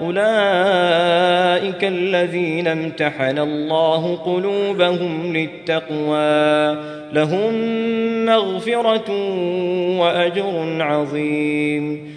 أولئك الذين امتحن الله قلوبهم للتقوى. لهم مغفرة وأجر عظيم.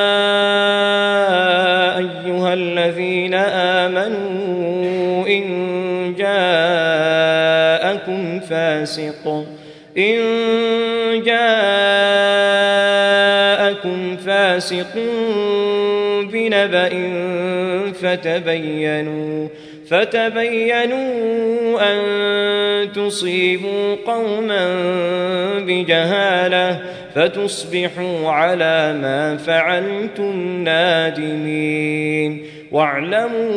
فاسق إن جاءكم فاسق بنبأ فتبينوا فتبينوا أن تصيبوا قوما بجهالة فتصبحوا على ما فعلتم نادمين. واعلموا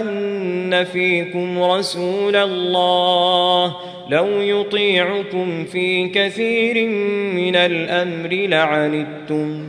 أن فيكم رسول الله لو يطيعكم في كثير من الأمر لعنتم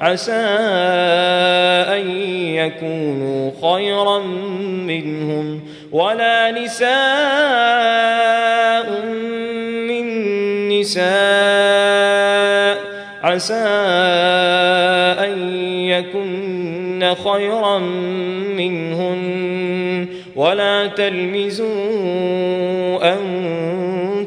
عسى أن يكونوا خيرا منهم ولا نساء من نساء عسى أن يكن خيرا منهن ولا تلمزوا أنفسكم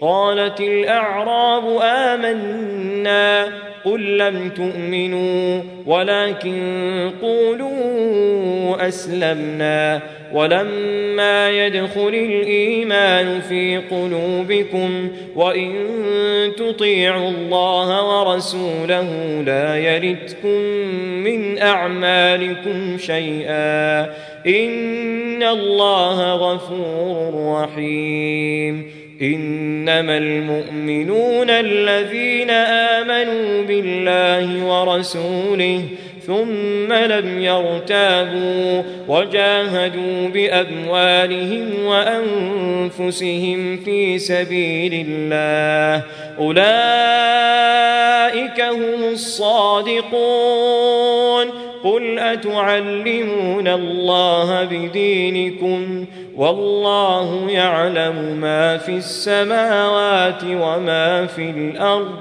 قالت الأعراب آمنا قل لم تؤمنوا ولكن قولوا أسلمنا ولما يدخل الإيمان في قلوبكم وإن تطيعوا الله ورسوله لا يردكم من أعمالكم شيئا إن الله غفور رحيم إنما المؤمنون الذين آمنوا بالله ورسوله ثم لم يرتابوا وجاهدوا بأموالهم وأنفسهم في سبيل الله أولئك هم الصادقون قل أتعلمون الله بدينكم والله يعلم ما في السماوات وما في الأرض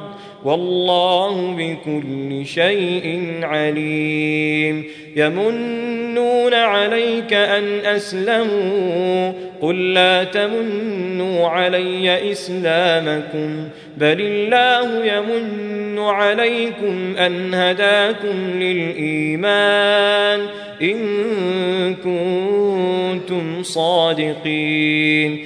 والله بكل شيء عليم. يمنون عليك أن أسلموا. قل لا تمنوا علي إسلامكم. بل الله يمن عليكم أن هداكم للإيمان. إن كنتم صادقين.